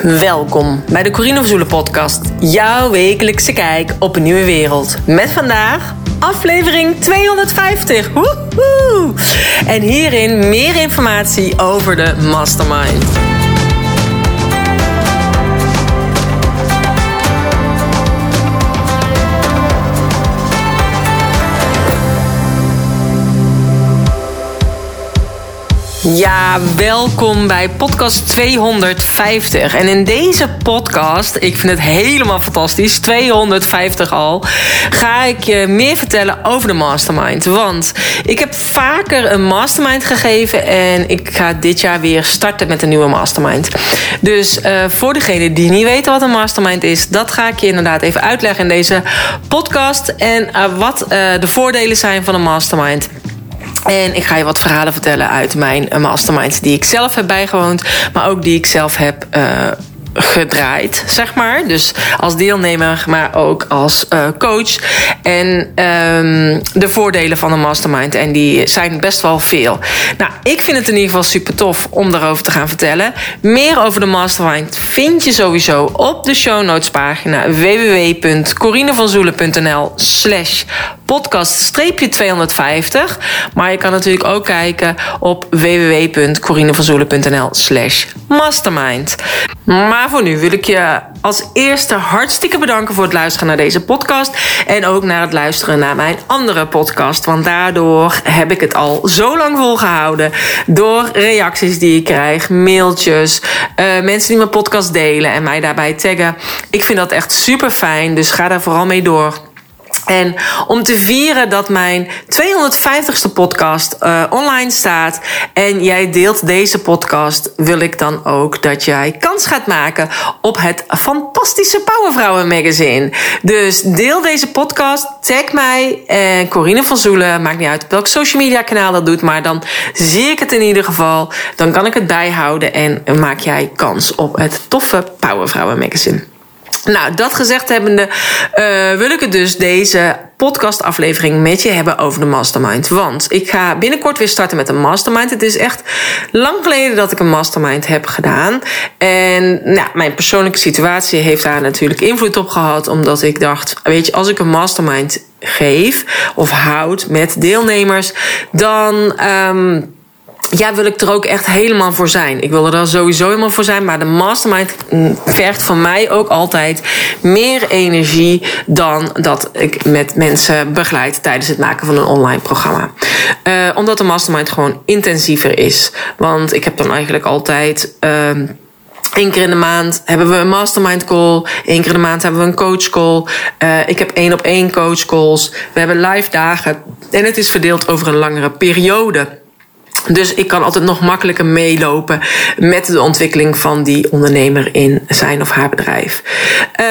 Welkom bij de Corine of Zoelen podcast. Jouw wekelijkse kijk op een nieuwe wereld. Met vandaag aflevering 250. Woehoe! En hierin meer informatie over de Mastermind. Ja, welkom bij podcast 250. En in deze podcast, ik vind het helemaal fantastisch, 250 al, ga ik je meer vertellen over de mastermind. Want ik heb vaker een mastermind gegeven en ik ga dit jaar weer starten met een nieuwe mastermind. Dus uh, voor degene die niet weten wat een mastermind is, dat ga ik je inderdaad even uitleggen in deze podcast. En uh, wat uh, de voordelen zijn van een mastermind. En ik ga je wat verhalen vertellen uit mijn masterminds die ik zelf heb bijgewoond, maar ook die ik zelf heb uh, gedraaid, zeg maar. Dus als deelnemer, maar ook als uh, coach. En um, de voordelen van een mastermind. En die zijn best wel veel. Nou, ik vind het in ieder geval super tof om daarover te gaan vertellen. Meer over de mastermind vind je sowieso op de show notes pagina www.corinevanzoelen.nl slash podcast-250. Maar je kan natuurlijk ook kijken op www.corinevanzoelen.nl slash mastermind. Maar voor nu wil ik je als eerste hartstikke bedanken voor het luisteren naar deze podcast. En ook naar het luisteren naar mijn andere podcast. Want daardoor heb ik het al zo lang volgehouden. Door reacties die ik krijg, mailtjes, uh, mensen die mijn podcast delen en mij daarbij taggen. Ik vind dat echt super fijn. Dus ga daar vooral mee door. En om te vieren dat mijn 250ste podcast uh, online staat en jij deelt deze podcast, wil ik dan ook dat jij kans gaat maken op het fantastische Powervrouwen magazine. Dus deel deze podcast, tag mij en Corine van Zoelen, maakt niet uit op welk social media kanaal dat doet, maar dan zie ik het in ieder geval. Dan kan ik het bijhouden en maak jij kans op het toffe Powervrouwen magazine. Nou, dat gezegd hebbende, uh, wil ik het dus deze podcastaflevering met je hebben over de mastermind. Want ik ga binnenkort weer starten met een mastermind. Het is echt lang geleden dat ik een mastermind heb gedaan. En nou, mijn persoonlijke situatie heeft daar natuurlijk invloed op gehad. Omdat ik dacht, weet je, als ik een mastermind geef of houd met deelnemers, dan. Um, ja, wil ik er ook echt helemaal voor zijn. Ik wil er dan sowieso helemaal voor zijn. Maar de mastermind vergt van mij ook altijd meer energie dan dat ik met mensen begeleid tijdens het maken van een online programma. Uh, omdat de mastermind gewoon intensiever is. Want ik heb dan eigenlijk altijd. Uh, keer in de maand hebben we een mastermind call. Eén keer in de maand hebben we een coach call. Uh, ik heb één op één coach calls. We hebben live dagen. En het is verdeeld over een langere periode. Dus ik kan altijd nog makkelijker meelopen met de ontwikkeling van die ondernemer in zijn of haar bedrijf. Uh,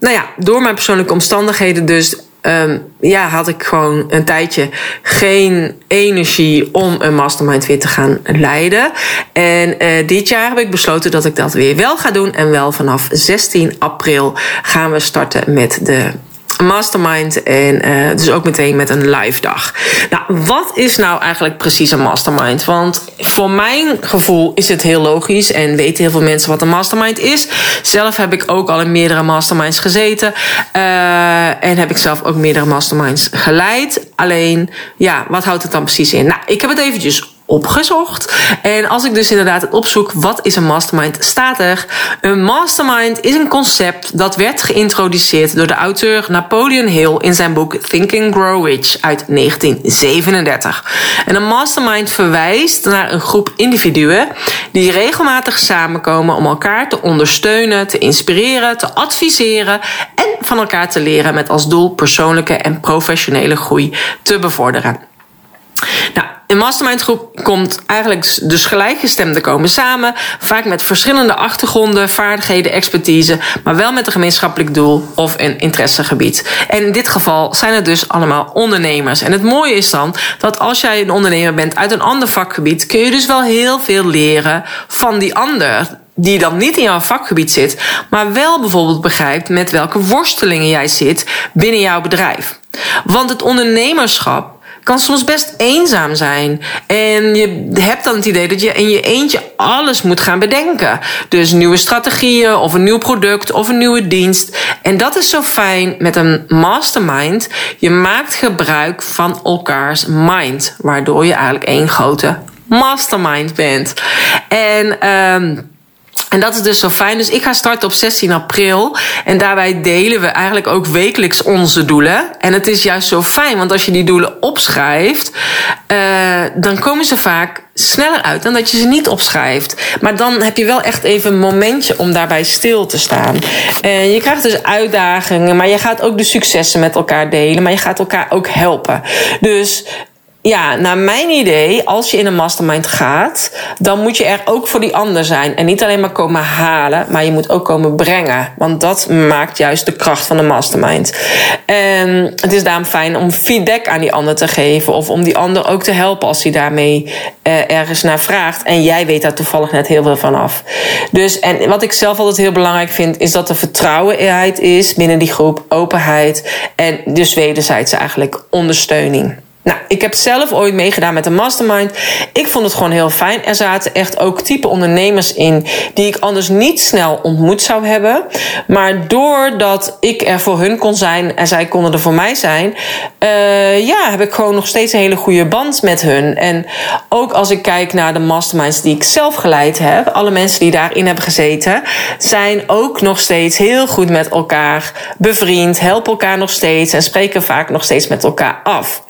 nou ja, door mijn persoonlijke omstandigheden dus. Um, ja, had ik gewoon een tijdje geen energie om een mastermind weer te gaan leiden. En uh, dit jaar heb ik besloten dat ik dat weer wel ga doen. En wel vanaf 16 april gaan we starten met de mastermind en uh, dus ook meteen met een live dag. Nou, wat is nou eigenlijk precies een mastermind? Want voor mijn gevoel is het heel logisch en weten heel veel mensen wat een mastermind is. Zelf heb ik ook al in meerdere masterminds gezeten uh, en heb ik zelf ook meerdere masterminds geleid. Alleen, ja, wat houdt het dan precies in? Nou, ik heb het eventjes opgezocht. En als ik dus inderdaad opzoek, wat is een mastermind, staat er. Een mastermind is een concept dat werd geïntroduceerd door de auteur Napoleon Hill in zijn boek Think and Grow Rich uit 1937. En een mastermind verwijst naar een groep individuen die regelmatig samenkomen om elkaar te ondersteunen, te inspireren, te adviseren en van elkaar te leren met als doel persoonlijke en professionele groei te bevorderen. Nou, een mastermind groep komt eigenlijk dus gelijkgestemden komen samen. Vaak met verschillende achtergronden, vaardigheden, expertise. Maar wel met een gemeenschappelijk doel of een interessegebied. En in dit geval zijn het dus allemaal ondernemers. En het mooie is dan dat als jij een ondernemer bent uit een ander vakgebied. kun je dus wel heel veel leren van die ander die dan niet in jouw vakgebied zit, maar wel bijvoorbeeld begrijpt met welke worstelingen jij zit binnen jouw bedrijf. Want het ondernemerschap kan soms best eenzaam zijn. En je hebt dan het idee dat je in je eentje alles moet gaan bedenken. Dus nieuwe strategieën of een nieuw product of een nieuwe dienst. En dat is zo fijn met een mastermind. Je maakt gebruik van elkaars mind, waardoor je eigenlijk één grote mastermind bent. En um, en dat is dus zo fijn. Dus ik ga starten op 16 april. En daarbij delen we eigenlijk ook wekelijks onze doelen. En het is juist zo fijn, want als je die doelen opschrijft, uh, dan komen ze vaak sneller uit dan dat je ze niet opschrijft. Maar dan heb je wel echt even een momentje om daarbij stil te staan. En je krijgt dus uitdagingen, maar je gaat ook de successen met elkaar delen. Maar je gaat elkaar ook helpen. Dus ja, naar mijn idee, als je in een mastermind gaat, dan moet je er ook voor die ander zijn. En niet alleen maar komen halen, maar je moet ook komen brengen. Want dat maakt juist de kracht van de mastermind. En het is daarom fijn om feedback aan die ander te geven. Of om die ander ook te helpen als hij daarmee uh, ergens naar vraagt. En jij weet daar toevallig net heel veel van af. Dus, en wat ik zelf altijd heel belangrijk vind, is dat er vertrouwenheid is binnen die groep, openheid en dus wederzijds eigenlijk ondersteuning. Nou, ik heb zelf ooit meegedaan met een mastermind. Ik vond het gewoon heel fijn. Er zaten echt ook type ondernemers in die ik anders niet snel ontmoet zou hebben. Maar doordat ik er voor hun kon zijn en zij konden er voor mij zijn, uh, ja, heb ik gewoon nog steeds een hele goede band met hun. En ook als ik kijk naar de masterminds die ik zelf geleid heb, alle mensen die daarin hebben gezeten, zijn ook nog steeds heel goed met elkaar bevriend, helpen elkaar nog steeds en spreken vaak nog steeds met elkaar af.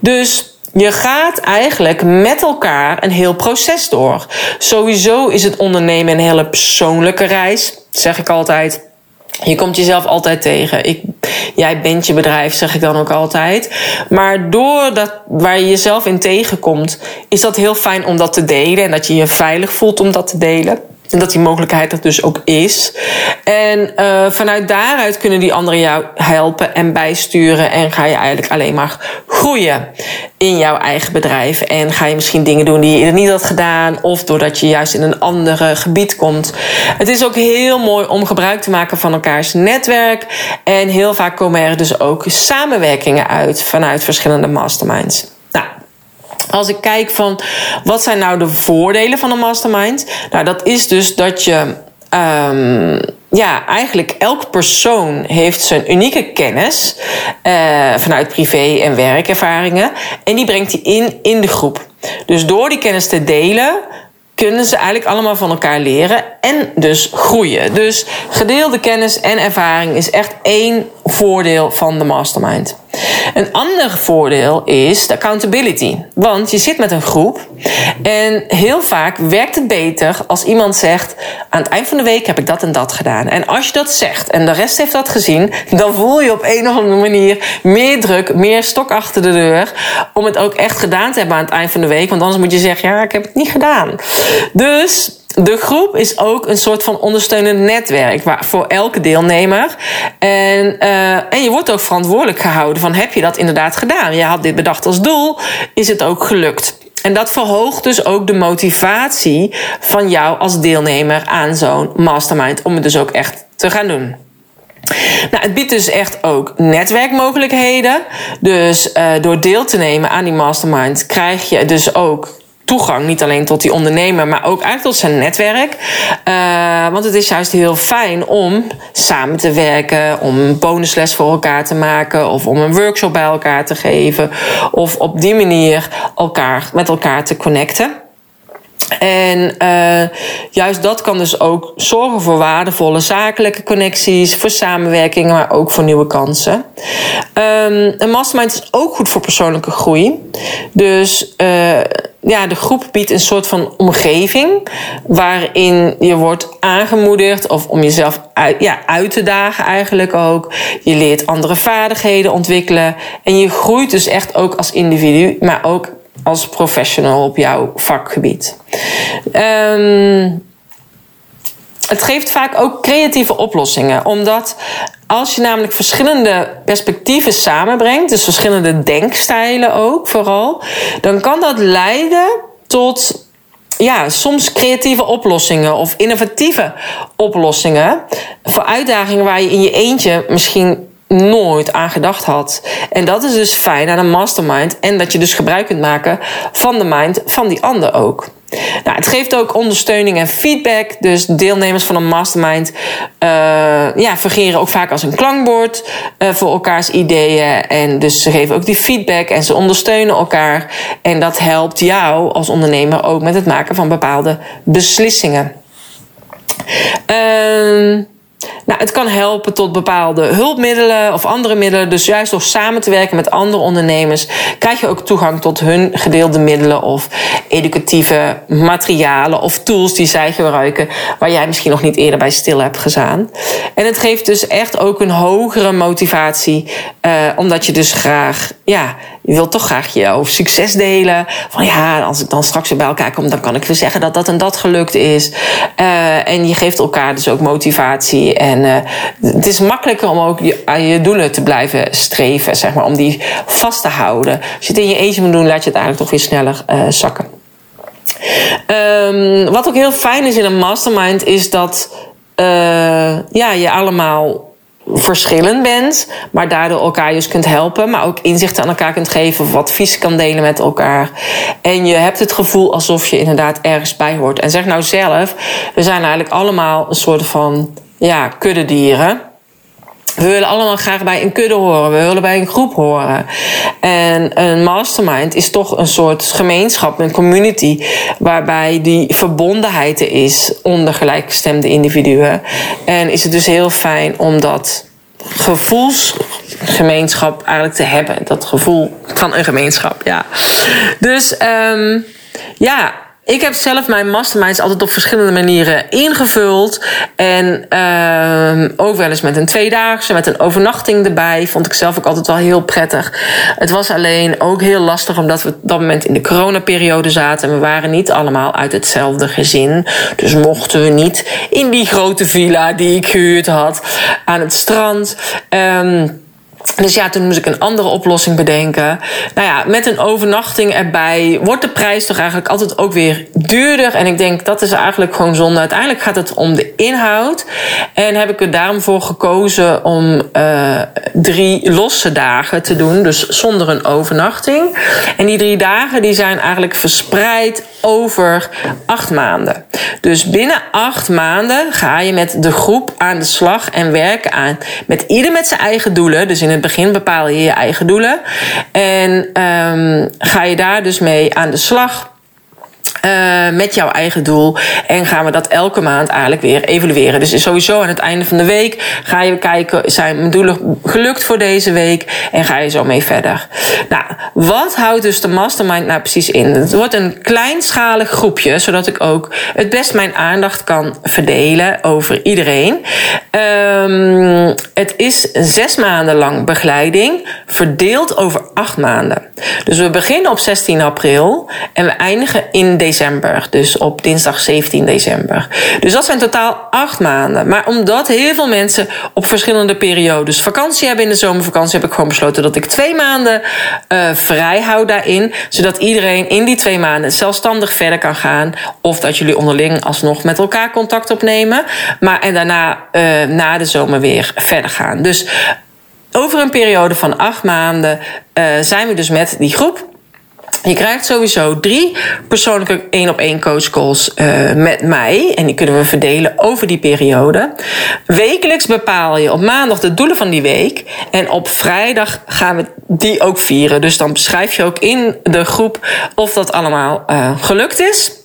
Dus je gaat eigenlijk met elkaar een heel proces door. Sowieso is het ondernemen een hele persoonlijke reis, zeg ik altijd. Je komt jezelf altijd tegen. Ik, jij bent je bedrijf, zeg ik dan ook altijd. Maar doordat waar je jezelf in tegenkomt, is dat heel fijn om dat te delen. En dat je je veilig voelt om dat te delen. En dat die mogelijkheid er dus ook is. En uh, vanuit daaruit kunnen die anderen jou helpen en bijsturen. En ga je eigenlijk alleen maar groeien in jouw eigen bedrijf. En ga je misschien dingen doen die je eerder niet had gedaan. Of doordat je juist in een ander gebied komt. Het is ook heel mooi om gebruik te maken van elkaars netwerk. En heel vaak komen er dus ook samenwerkingen uit vanuit verschillende masterminds. Als ik kijk van wat zijn nou de voordelen van een mastermind? Nou, dat is dus dat je. Um, ja, eigenlijk elk persoon heeft zijn unieke kennis uh, vanuit privé- en werkervaringen. En die brengt hij in in de groep. Dus door die kennis te delen, kunnen ze eigenlijk allemaal van elkaar leren en dus groeien. Dus gedeelde kennis en ervaring is echt één voordeel van de mastermind. Een ander voordeel is de accountability. Want je zit met een groep en heel vaak werkt het beter als iemand zegt: aan het eind van de week heb ik dat en dat gedaan. En als je dat zegt en de rest heeft dat gezien, dan voel je op een of andere manier meer druk, meer stok achter de deur om het ook echt gedaan te hebben aan het eind van de week. Want anders moet je zeggen: ja, ik heb het niet gedaan. Dus de groep is ook een soort van ondersteunend netwerk voor elke deelnemer. En, uh, en je wordt ook verantwoordelijk gehouden van heb je dat inderdaad gedaan? Je had dit bedacht als doel, is het ook gelukt? En dat verhoogt dus ook de motivatie van jou als deelnemer aan zo'n mastermind om het dus ook echt te gaan doen. Nou, het biedt dus echt ook netwerkmogelijkheden. Dus uh, door deel te nemen aan die mastermind krijg je dus ook toegang. Niet alleen tot die ondernemer, maar ook eigenlijk tot zijn netwerk. Uh, want het is juist heel fijn om samen te werken, om een bonusles voor elkaar te maken, of om een workshop bij elkaar te geven, of op die manier elkaar met elkaar te connecten. En uh, juist dat kan dus ook zorgen voor waardevolle zakelijke connecties, voor samenwerkingen, maar ook voor nieuwe kansen. Um, een mastermind is ook goed voor persoonlijke groei. Dus uh, ja, de groep biedt een soort van omgeving waarin je wordt aangemoedigd of om jezelf uit, ja, uit te dagen eigenlijk ook. Je leert andere vaardigheden ontwikkelen en je groeit dus echt ook als individu, maar ook als professional op jouw vakgebied. Um, het geeft vaak ook creatieve oplossingen. Omdat als je namelijk verschillende perspectieven samenbrengt, dus verschillende denkstijlen ook vooral, dan kan dat leiden tot ja, soms creatieve oplossingen of innovatieve oplossingen voor uitdagingen waar je in je eentje misschien nooit aan gedacht had. En dat is dus fijn aan een mastermind. En dat je dus gebruik kunt maken van de mind van die ander ook. Nou, het geeft ook ondersteuning en feedback. Dus deelnemers van een mastermind uh, ja, fungeren ook vaak als een klankbord uh, voor elkaars ideeën. En dus ze geven ook die feedback en ze ondersteunen elkaar. En dat helpt jou als ondernemer ook met het maken van bepaalde beslissingen. Uh, nou, het kan helpen tot bepaalde hulpmiddelen of andere middelen. Dus juist door samen te werken met andere ondernemers krijg je ook toegang tot hun gedeelde middelen of educatieve materialen of tools die zij gebruiken, waar jij misschien nog niet eerder bij stil hebt gestaan. En het geeft dus echt ook een hogere motivatie, uh, omdat je dus graag, ja, je wilt toch graag jouw succes delen. Van ja, als ik dan straks weer bij elkaar kom, dan kan ik weer zeggen dat dat en dat gelukt is. Uh, en je geeft elkaar dus ook motivatie. En uh, het is makkelijker om ook je, aan je doelen te blijven streven, zeg maar, om die vast te houden. Als je het in je eentje moet doen, laat je het eigenlijk toch weer sneller uh, zakken. Um, wat ook heel fijn is in een mastermind, is dat ja, je allemaal verschillend bent, maar daardoor elkaar dus kunt helpen, maar ook inzichten aan elkaar kunt geven, wat vies kan delen met elkaar. En je hebt het gevoel alsof je inderdaad ergens bij hoort. En zeg nou zelf, we zijn eigenlijk allemaal een soort van ja, kuddedieren. We willen allemaal graag bij een kudde horen. We willen bij een groep horen. En een mastermind is toch een soort gemeenschap, een community, waarbij die verbondenheid er is onder gelijkgestemde individuen. En is het dus heel fijn om dat gevoelsgemeenschap eigenlijk te hebben. Dat gevoel van een gemeenschap, ja. Dus um, ja, ik heb zelf mijn masterminds altijd op verschillende manieren ingevuld. En uh, ook wel eens met een tweedaagse, met een overnachting erbij. Vond ik zelf ook altijd wel heel prettig. Het was alleen ook heel lastig omdat we op dat moment in de coronaperiode zaten. En we waren niet allemaal uit hetzelfde gezin. Dus mochten we niet in die grote villa die ik gehuurd had aan het strand. Um, dus ja, toen moest ik een andere oplossing bedenken. Nou ja, met een overnachting erbij wordt de prijs toch eigenlijk altijd ook weer duurder. En ik denk dat is eigenlijk gewoon zonde. Uiteindelijk gaat het om de inhoud. En heb ik er daarom voor gekozen om uh, drie losse dagen te doen. Dus zonder een overnachting. En die drie dagen die zijn eigenlijk verspreid over acht maanden. Dus binnen acht maanden ga je met de groep aan de slag en werken aan. Met ieder met zijn eigen doelen. Dus in het begin bepaal je je eigen doelen. En um, ga je daar dus mee aan de slag. Uh, met jouw eigen doel. En gaan we dat elke maand eigenlijk weer evalueren. Dus sowieso aan het einde van de week ga je kijken: zijn mijn doelen gelukt voor deze week? En ga je zo mee verder. Nou, wat houdt dus de mastermind nou precies in? Het wordt een kleinschalig groepje, zodat ik ook het best mijn aandacht kan verdelen over iedereen. Um, het is zes maanden lang begeleiding, verdeeld over acht maanden. Dus we beginnen op 16 april en we eindigen in december. Dus op dinsdag 17 december. Dus dat zijn totaal acht maanden. Maar omdat heel veel mensen op verschillende periodes vakantie hebben in de zomervakantie, heb ik gewoon besloten dat ik twee maanden uh, vrij hou daarin. Zodat iedereen in die twee maanden zelfstandig verder kan gaan. Of dat jullie onderling alsnog met elkaar contact opnemen. Maar en daarna uh, na de zomer weer verder gaan. Dus over een periode van acht maanden uh, zijn we dus met die groep. Je krijgt sowieso drie persoonlijke één op één coachcalls uh, met mij. En die kunnen we verdelen over die periode. Wekelijks bepaal je op maandag de doelen van die week. En op vrijdag gaan we die ook vieren. Dus dan beschrijf je ook in de groep of dat allemaal uh, gelukt is.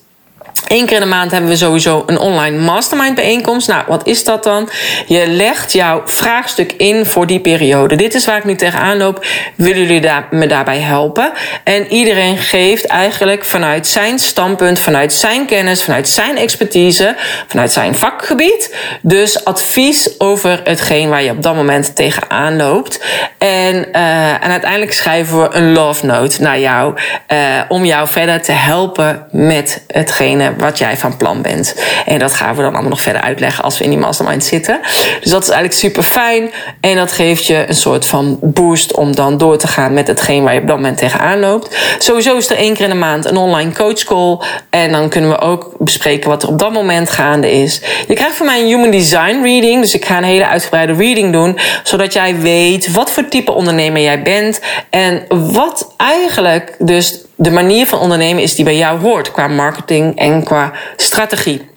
Eén keer in de maand hebben we sowieso een online mastermind bijeenkomst. Nou, wat is dat dan? Je legt jouw vraagstuk in voor die periode. Dit is waar ik nu tegenaan loop. Willen jullie daar, me daarbij helpen? En iedereen geeft eigenlijk vanuit zijn standpunt, vanuit zijn kennis, vanuit zijn expertise, vanuit zijn vakgebied. Dus advies over hetgeen waar je op dat moment tegenaan loopt. En, uh, en uiteindelijk schrijven we een love note naar jou. Uh, om jou verder te helpen met hetgene wat jij van plan bent. En dat gaan we dan allemaal nog verder uitleggen als we in die mastermind zitten. Dus dat is eigenlijk super fijn. En dat geeft je een soort van boost om dan door te gaan met hetgeen waar je op dat moment tegenaan loopt. Sowieso is er één keer in de maand een online coach call. En dan kunnen we ook bespreken wat er op dat moment gaande is. Je krijgt van mij een human design reading. Dus ik ga een hele uitgebreide reading doen. Zodat jij weet wat voor type ondernemer jij bent. En wat eigenlijk dus de manier van ondernemen is die bij jou hoort. Qua marketing en qua strategie.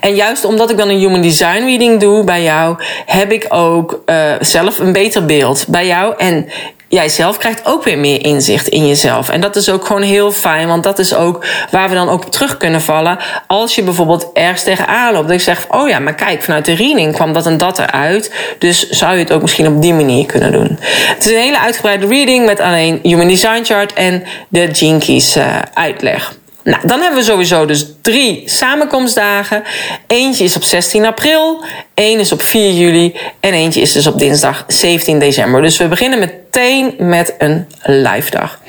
En juist omdat ik dan een human design reading doe bij jou, heb ik ook uh, zelf een beter beeld bij jou. En jij zelf krijgt ook weer meer inzicht in jezelf. En dat is ook gewoon heel fijn, want dat is ook waar we dan ook op terug kunnen vallen. Als je bijvoorbeeld ergens tegenaan loopt. Dat ik zeg, oh ja, maar kijk, vanuit de reading kwam dat en dat eruit. Dus zou je het ook misschien op die manier kunnen doen. Het is een hele uitgebreide reading met alleen Human Design Chart en de Keys uh, uitleg. Nou, dan hebben we sowieso dus drie samenkomstdagen. Eentje is op 16 april, één is op 4 juli en eentje is dus op dinsdag 17 december. Dus we beginnen meteen met een live dag.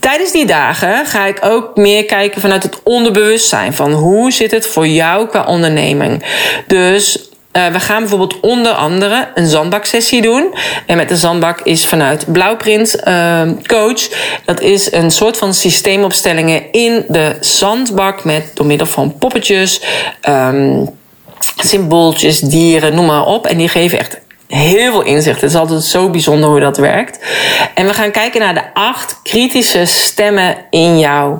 Tijdens die dagen ga ik ook meer kijken vanuit het onderbewustzijn van hoe zit het voor jou qua onderneming. Dus uh, we gaan bijvoorbeeld onder andere een zandbaksessie doen. En met de zandbak is vanuit Blauwprint uh, Coach. Dat is een soort van systeemopstellingen in de zandbak met door middel van poppetjes, um, symbooltjes, dieren, noem maar op. En die geven echt heel veel inzicht. Het is altijd zo bijzonder hoe dat werkt. En we gaan kijken naar de acht kritische stemmen in jou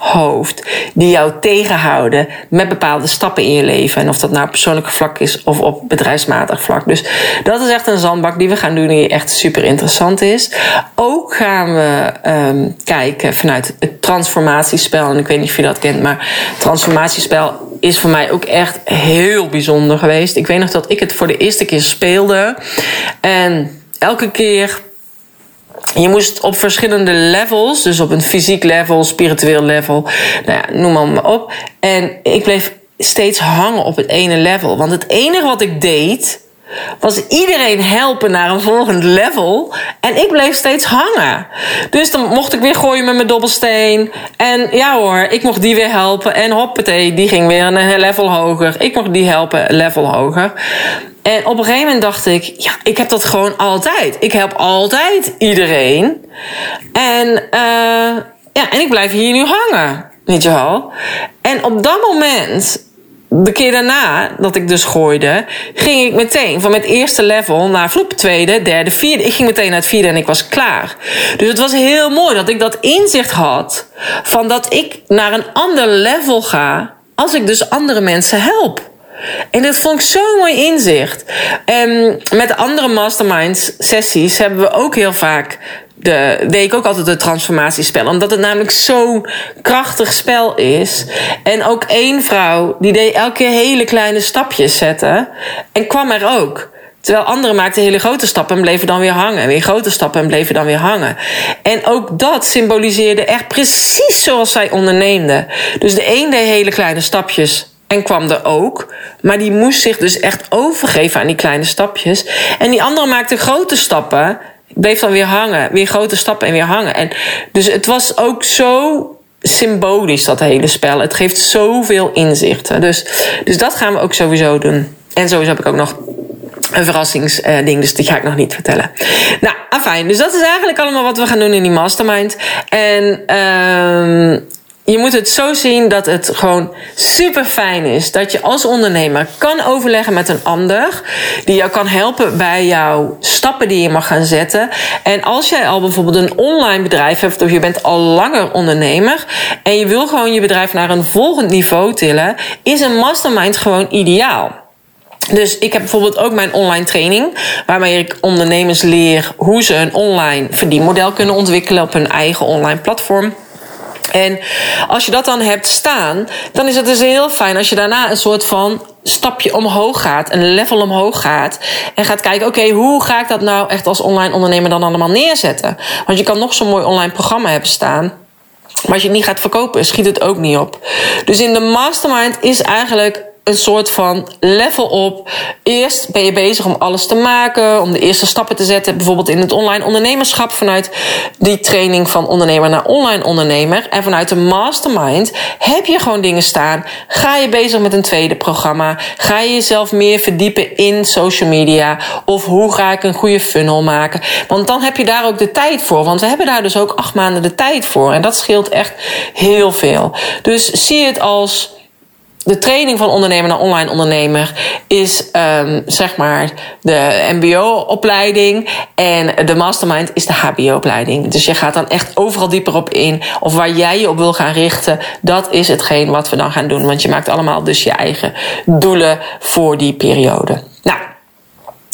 hoofd. Die jou tegenhouden met bepaalde stappen in je leven. En of dat nou persoonlijk vlak is of op bedrijfsmatig vlak. Dus dat is echt een zandbak die we gaan doen die echt super interessant is. Ook gaan we um, kijken vanuit het transformatiespel. En ik weet niet of je dat kent, maar transformatiespel is voor mij ook echt heel bijzonder geweest. Ik weet nog dat ik het voor de eerste keer speelde. En elke keer je moest op verschillende levels, dus op een fysiek level, spiritueel level, nou ja, noem maar op. En ik bleef steeds hangen op het ene level. Want het enige wat ik deed, was iedereen helpen naar een volgend level. En ik bleef steeds hangen. Dus dan mocht ik weer gooien met mijn dobbelsteen. En ja hoor, ik mocht die weer helpen. En hoppatee, die ging weer een level hoger. Ik mocht die helpen, level hoger. En op een gegeven moment dacht ik, ja, ik heb dat gewoon altijd. Ik help altijd iedereen. En, uh, ja, en ik blijf hier nu hangen. Weet je wel? En op dat moment de keer daarna dat ik dus gooide, ging ik meteen van het eerste level naar vloep tweede, derde, vierde. Ik ging meteen naar het vierde en ik was klaar. Dus het was heel mooi dat ik dat inzicht had van dat ik naar een ander level ga als ik dus andere mensen help. En dat vond ik zo'n mooi inzicht. En met de andere masterminds sessies hebben we ook heel vaak de, deed ik ook altijd het transformatiespel. Omdat het namelijk zo'n krachtig spel is. En ook één vrouw, die deed elke hele kleine stapjes zetten. En kwam er ook. Terwijl anderen maakten hele grote stappen en bleven dan weer hangen. Weer grote stappen en bleven dan weer hangen. En ook dat symboliseerde echt precies zoals zij onderneemde. Dus de een deed hele kleine stapjes en kwam er ook. Maar die moest zich dus echt overgeven aan die kleine stapjes. En die andere maakte grote stappen bleef dan weer hangen. Weer grote stappen en weer hangen. En dus het was ook zo symbolisch, dat hele spel. Het geeft zoveel inzichten. Dus, dus dat gaan we ook sowieso doen. En sowieso heb ik ook nog een verrassingsding, dus die ga ik nog niet vertellen. Nou, afijn. Dus dat is eigenlijk allemaal wat we gaan doen in die mastermind. En uh, je moet het zo zien dat het gewoon super fijn is dat je als ondernemer kan overleggen met een ander die jou kan helpen bij jouw stappen die je mag gaan zetten. En als jij al bijvoorbeeld een online bedrijf hebt of je bent al langer ondernemer en je wil gewoon je bedrijf naar een volgend niveau tillen, is een mastermind gewoon ideaal. Dus ik heb bijvoorbeeld ook mijn online training, waarmee ik ondernemers leer hoe ze een online verdienmodel kunnen ontwikkelen op hun eigen online platform. En als je dat dan hebt staan, dan is het dus heel fijn als je daarna een soort van stapje omhoog gaat, een level omhoog gaat. En gaat kijken, oké, hoe ga ik dat nou echt als online ondernemer dan allemaal neerzetten? Want je kan nog zo'n mooi online programma hebben staan. Maar als je het niet gaat verkopen, schiet het ook niet op. Dus in de mastermind is eigenlijk een soort van level op. Eerst ben je bezig om alles te maken, om de eerste stappen te zetten, bijvoorbeeld in het online ondernemerschap vanuit die training van ondernemer naar online ondernemer. En vanuit de mastermind heb je gewoon dingen staan. Ga je bezig met een tweede programma? Ga je jezelf meer verdiepen in social media? Of hoe ga ik een goede funnel maken? Want dan heb je daar ook de tijd voor. Want we hebben daar dus ook acht maanden de tijd voor. En dat scheelt echt heel veel. Dus zie het als de training van ondernemer naar online ondernemer is um, zeg maar de MBO-opleiding. En de mastermind is de HBO-opleiding. Dus je gaat dan echt overal dieper op in. Of waar jij je op wil gaan richten, dat is hetgeen wat we dan gaan doen. Want je maakt allemaal dus je eigen doelen voor die periode. Nou.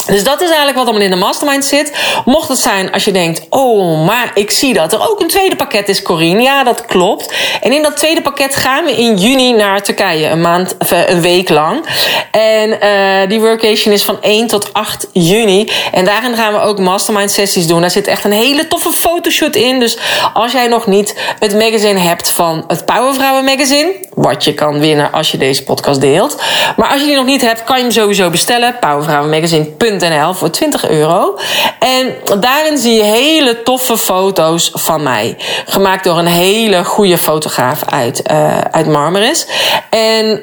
Dus dat is eigenlijk wat allemaal in de mastermind zit. Mocht het zijn als je denkt, oh, maar ik zie dat er ook een tweede pakket is, Corine. Ja, dat klopt. En in dat tweede pakket gaan we in juni naar Turkije, een maand, eh, een week lang. En uh, die workation is van 1 tot 8 juni. En daarin gaan we ook mastermind sessies doen. Daar zit echt een hele toffe fotoshoot in. Dus als jij nog niet het magazine hebt van het Powervrouwen magazine, wat je kan winnen als je deze podcast deelt. Maar als je die nog niet hebt, kan je hem sowieso bestellen. Powervrouwenmagazine.nl voor 20 euro. En daarin zie je hele toffe foto's van mij. Gemaakt door een hele goede fotograaf uit, uh, uit Marmaris. En uh,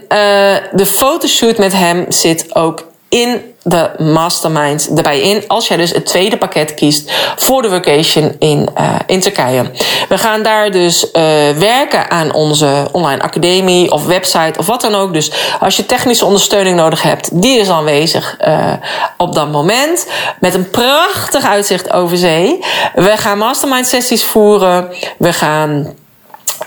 de fotoshoot met hem zit ook in de mastermind erbij in. Als jij dus het tweede pakket kiest voor de vacation in, uh, in Turkije. We gaan daar dus uh, werken aan onze online academie of website of wat dan ook. Dus als je technische ondersteuning nodig hebt, die is aanwezig uh, op dat moment. Met een prachtig uitzicht over zee. We gaan mastermind sessies voeren. We gaan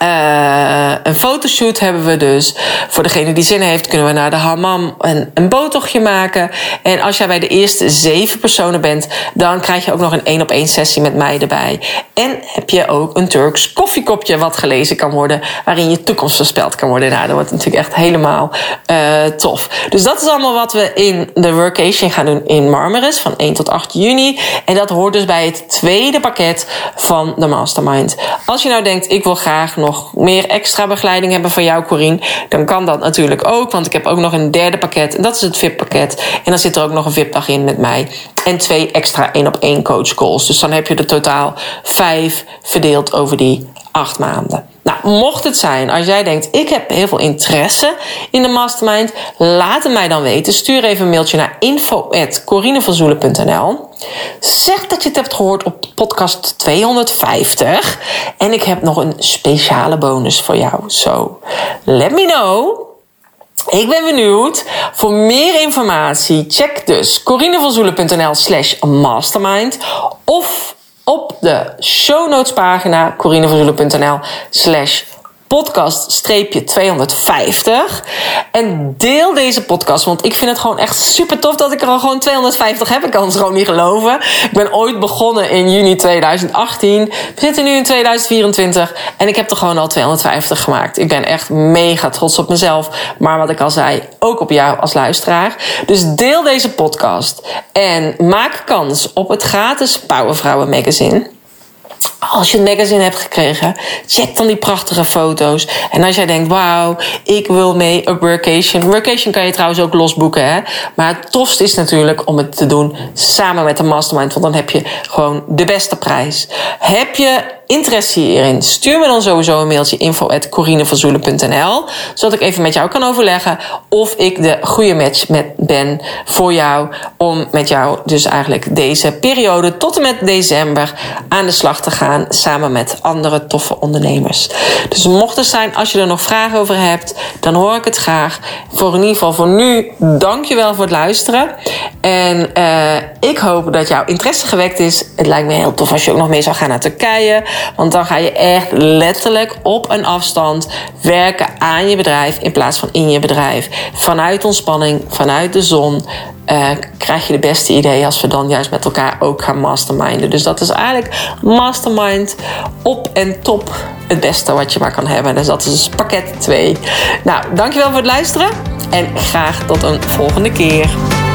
uh, een fotoshoot hebben we dus. Voor degene die zin heeft, kunnen we naar de hammam een, een botochtje maken. En als jij bij de eerste zeven personen bent, dan krijg je ook nog een één op één sessie met mij erbij. En heb je ook een Turks koffiekopje wat gelezen kan worden, waarin je toekomst voorspeld kan worden. Nou, dat wordt natuurlijk echt helemaal uh, tof. Dus dat is allemaal wat we in de workation gaan doen in Marmaris van 1 tot 8 juni. En dat hoort dus bij het tweede pakket van de Mastermind. Als je nou denkt, ik wil graag nog meer extra begeleiding hebben van jou, Corine, dan kan dat natuurlijk ook. Want ik heb ook nog een derde pakket. En dat is het VIP-pakket. En dan zit er ook nog een VIP-dag in met mij. En twee extra één op één coach calls. Dus dan heb je er totaal vijf verdeeld over die acht maanden. Nou, mocht het zijn, als jij denkt, ik heb heel veel interesse in de mastermind, laat het mij dan weten. Stuur even een mailtje naar info.corinevanzoelen.nl. Zeg dat je het hebt gehoord op podcast 250. En ik heb nog een speciale bonus voor jou. So, let me know. Ik ben benieuwd. Voor meer informatie, check dus corinevanzoelen.nl slash mastermind. Of op de show notes pagina corinevanzoelen.nl slash podcast-250. En deel deze podcast, want ik vind het gewoon echt super tof dat ik er al gewoon 250 heb. Ik kan het gewoon niet geloven. Ik ben ooit begonnen in juni 2018. We zitten nu in 2024 en ik heb er gewoon al 250 gemaakt. Ik ben echt mega trots op mezelf. Maar wat ik al zei, ook op jou als luisteraar. Dus deel deze podcast en maak kans op het gratis Powervrouwen magazine als je het magazine hebt gekregen, check dan die prachtige foto's. En als jij denkt, wauw, ik wil mee op workation. Workation kan je trouwens ook losboeken, hè. Maar het tofst is natuurlijk om het te doen samen met de mastermind. Want dan heb je gewoon de beste prijs. Heb je interesse hierin, stuur me dan sowieso een mailtje info zodat ik even met jou kan overleggen of ik de goede match met ben voor jou om met jou dus eigenlijk deze periode tot en met december aan de slag te gaan samen met andere toffe ondernemers. Dus mocht er zijn, als je er nog vragen over hebt, dan hoor ik het graag. Voor in ieder geval voor nu, dankjewel voor het luisteren. En uh, ik hoop dat jouw interesse gewekt is. Het lijkt me heel tof als je ook nog mee zou gaan naar Turkije. Want dan ga je echt letterlijk op een afstand werken aan je bedrijf in plaats van in je bedrijf. Vanuit ontspanning, vanuit de zon. Uh, krijg je de beste ideeën als we dan juist met elkaar ook gaan masterminden. Dus dat is eigenlijk mastermind op en top het beste wat je maar kan hebben. Dus dat is pakket 2. Nou, dankjewel voor het luisteren en graag tot een volgende keer.